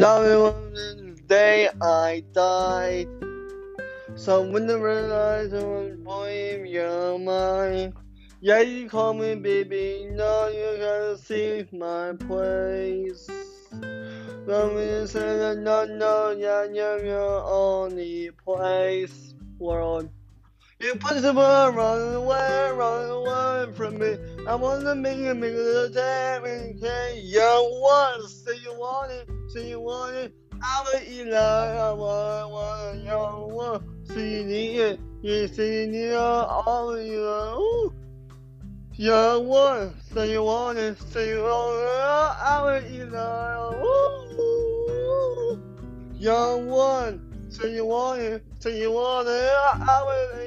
The day I died. So when I realized I was blame your mind. Yeah, you call me baby, now you gotta see my place. Let me say that no, no, yeah, you're your only place, world. You put the world run away, run away from me. I wanna make you make the time and can you want, say you want it, say you want it. I will eat like I want, want, you want, say you you you need it, all of you, ooh. You want, say you want it, say you want it, I will eat like, ooh. You want. Say you want it, say you want it, I will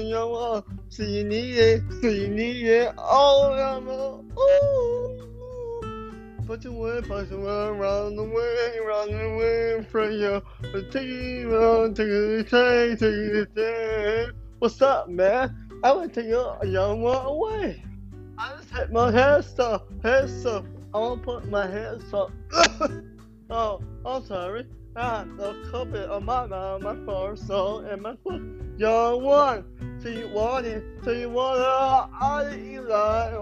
you want. Say you need it, say you need it, oh, I'm ooh. Put your way, put your way, run away, run away from you. But take it around, take it, take, take it, take. What's up, man? I want to take your young one away. I just had my hair stuff, hair stuff. I want to put my hair stuff. oh, I'm sorry. Ah, the carpet on my mouth, my first soul, and my foot. Young one, so you want it, so you want it, I you like,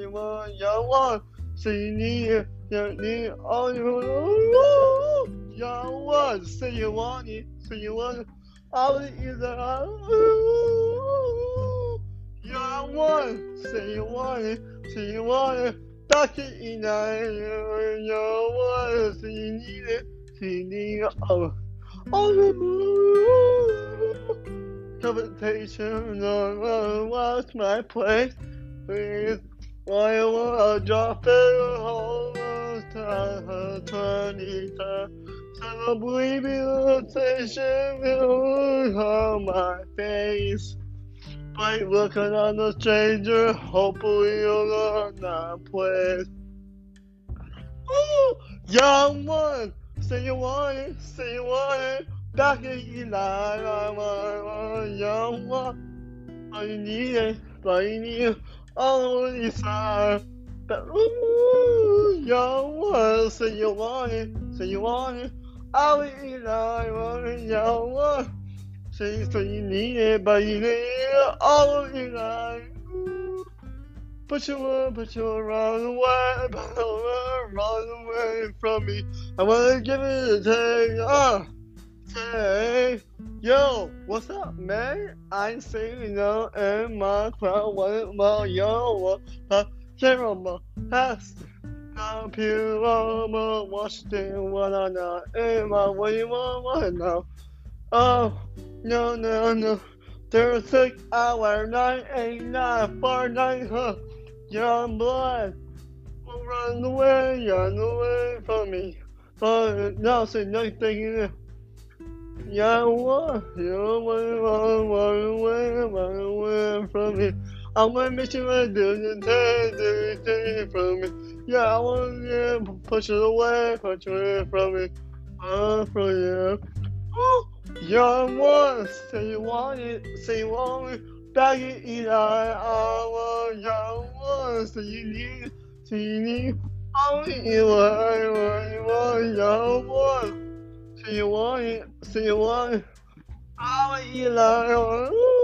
you want young one, so you need it, you need all you want. Young one, so you want it, so you want it, I you like. Young one, so you want it, so you want it. Doctor, you know, young one, so you need it feeling of oh, covetation on what's my place with why I want to drop it almost times. So believe in station on my face. By looking on the stranger, hopefully you'll learn that place. Oh, young one! Say you want it, say you want it. Back in you I'm a young one. But you need it, but you need it. All inside. But ooh, young one. Say you want it, say you want it. I will lie, want young one. Say, so you need it, but you need it. All inside. But you won't, but you'll run away, but you'll run away from me. I wanna give it a take, ah, take. Yo, what's up, man? I'm singing now in my crowd, one mile, yo, what my yo, what the camera has. Computer, watching what I know, in my way, what, what now? Oh, no, no, no. There's six hour, nine, eight, nine, four, nine, huh? Young blood will run away, you run away from me. But now say nothing. One, young one, run, run away, run away from me. I want to miss you and do the thing, do from me. Yeah, I want to push it away, push it away from me. Uh, from you. Young one, say you want it, say you want it. Back in I, I want young one, so you need, so you need, only you I want, you want young one, so you want it, so you want it. I want you like, young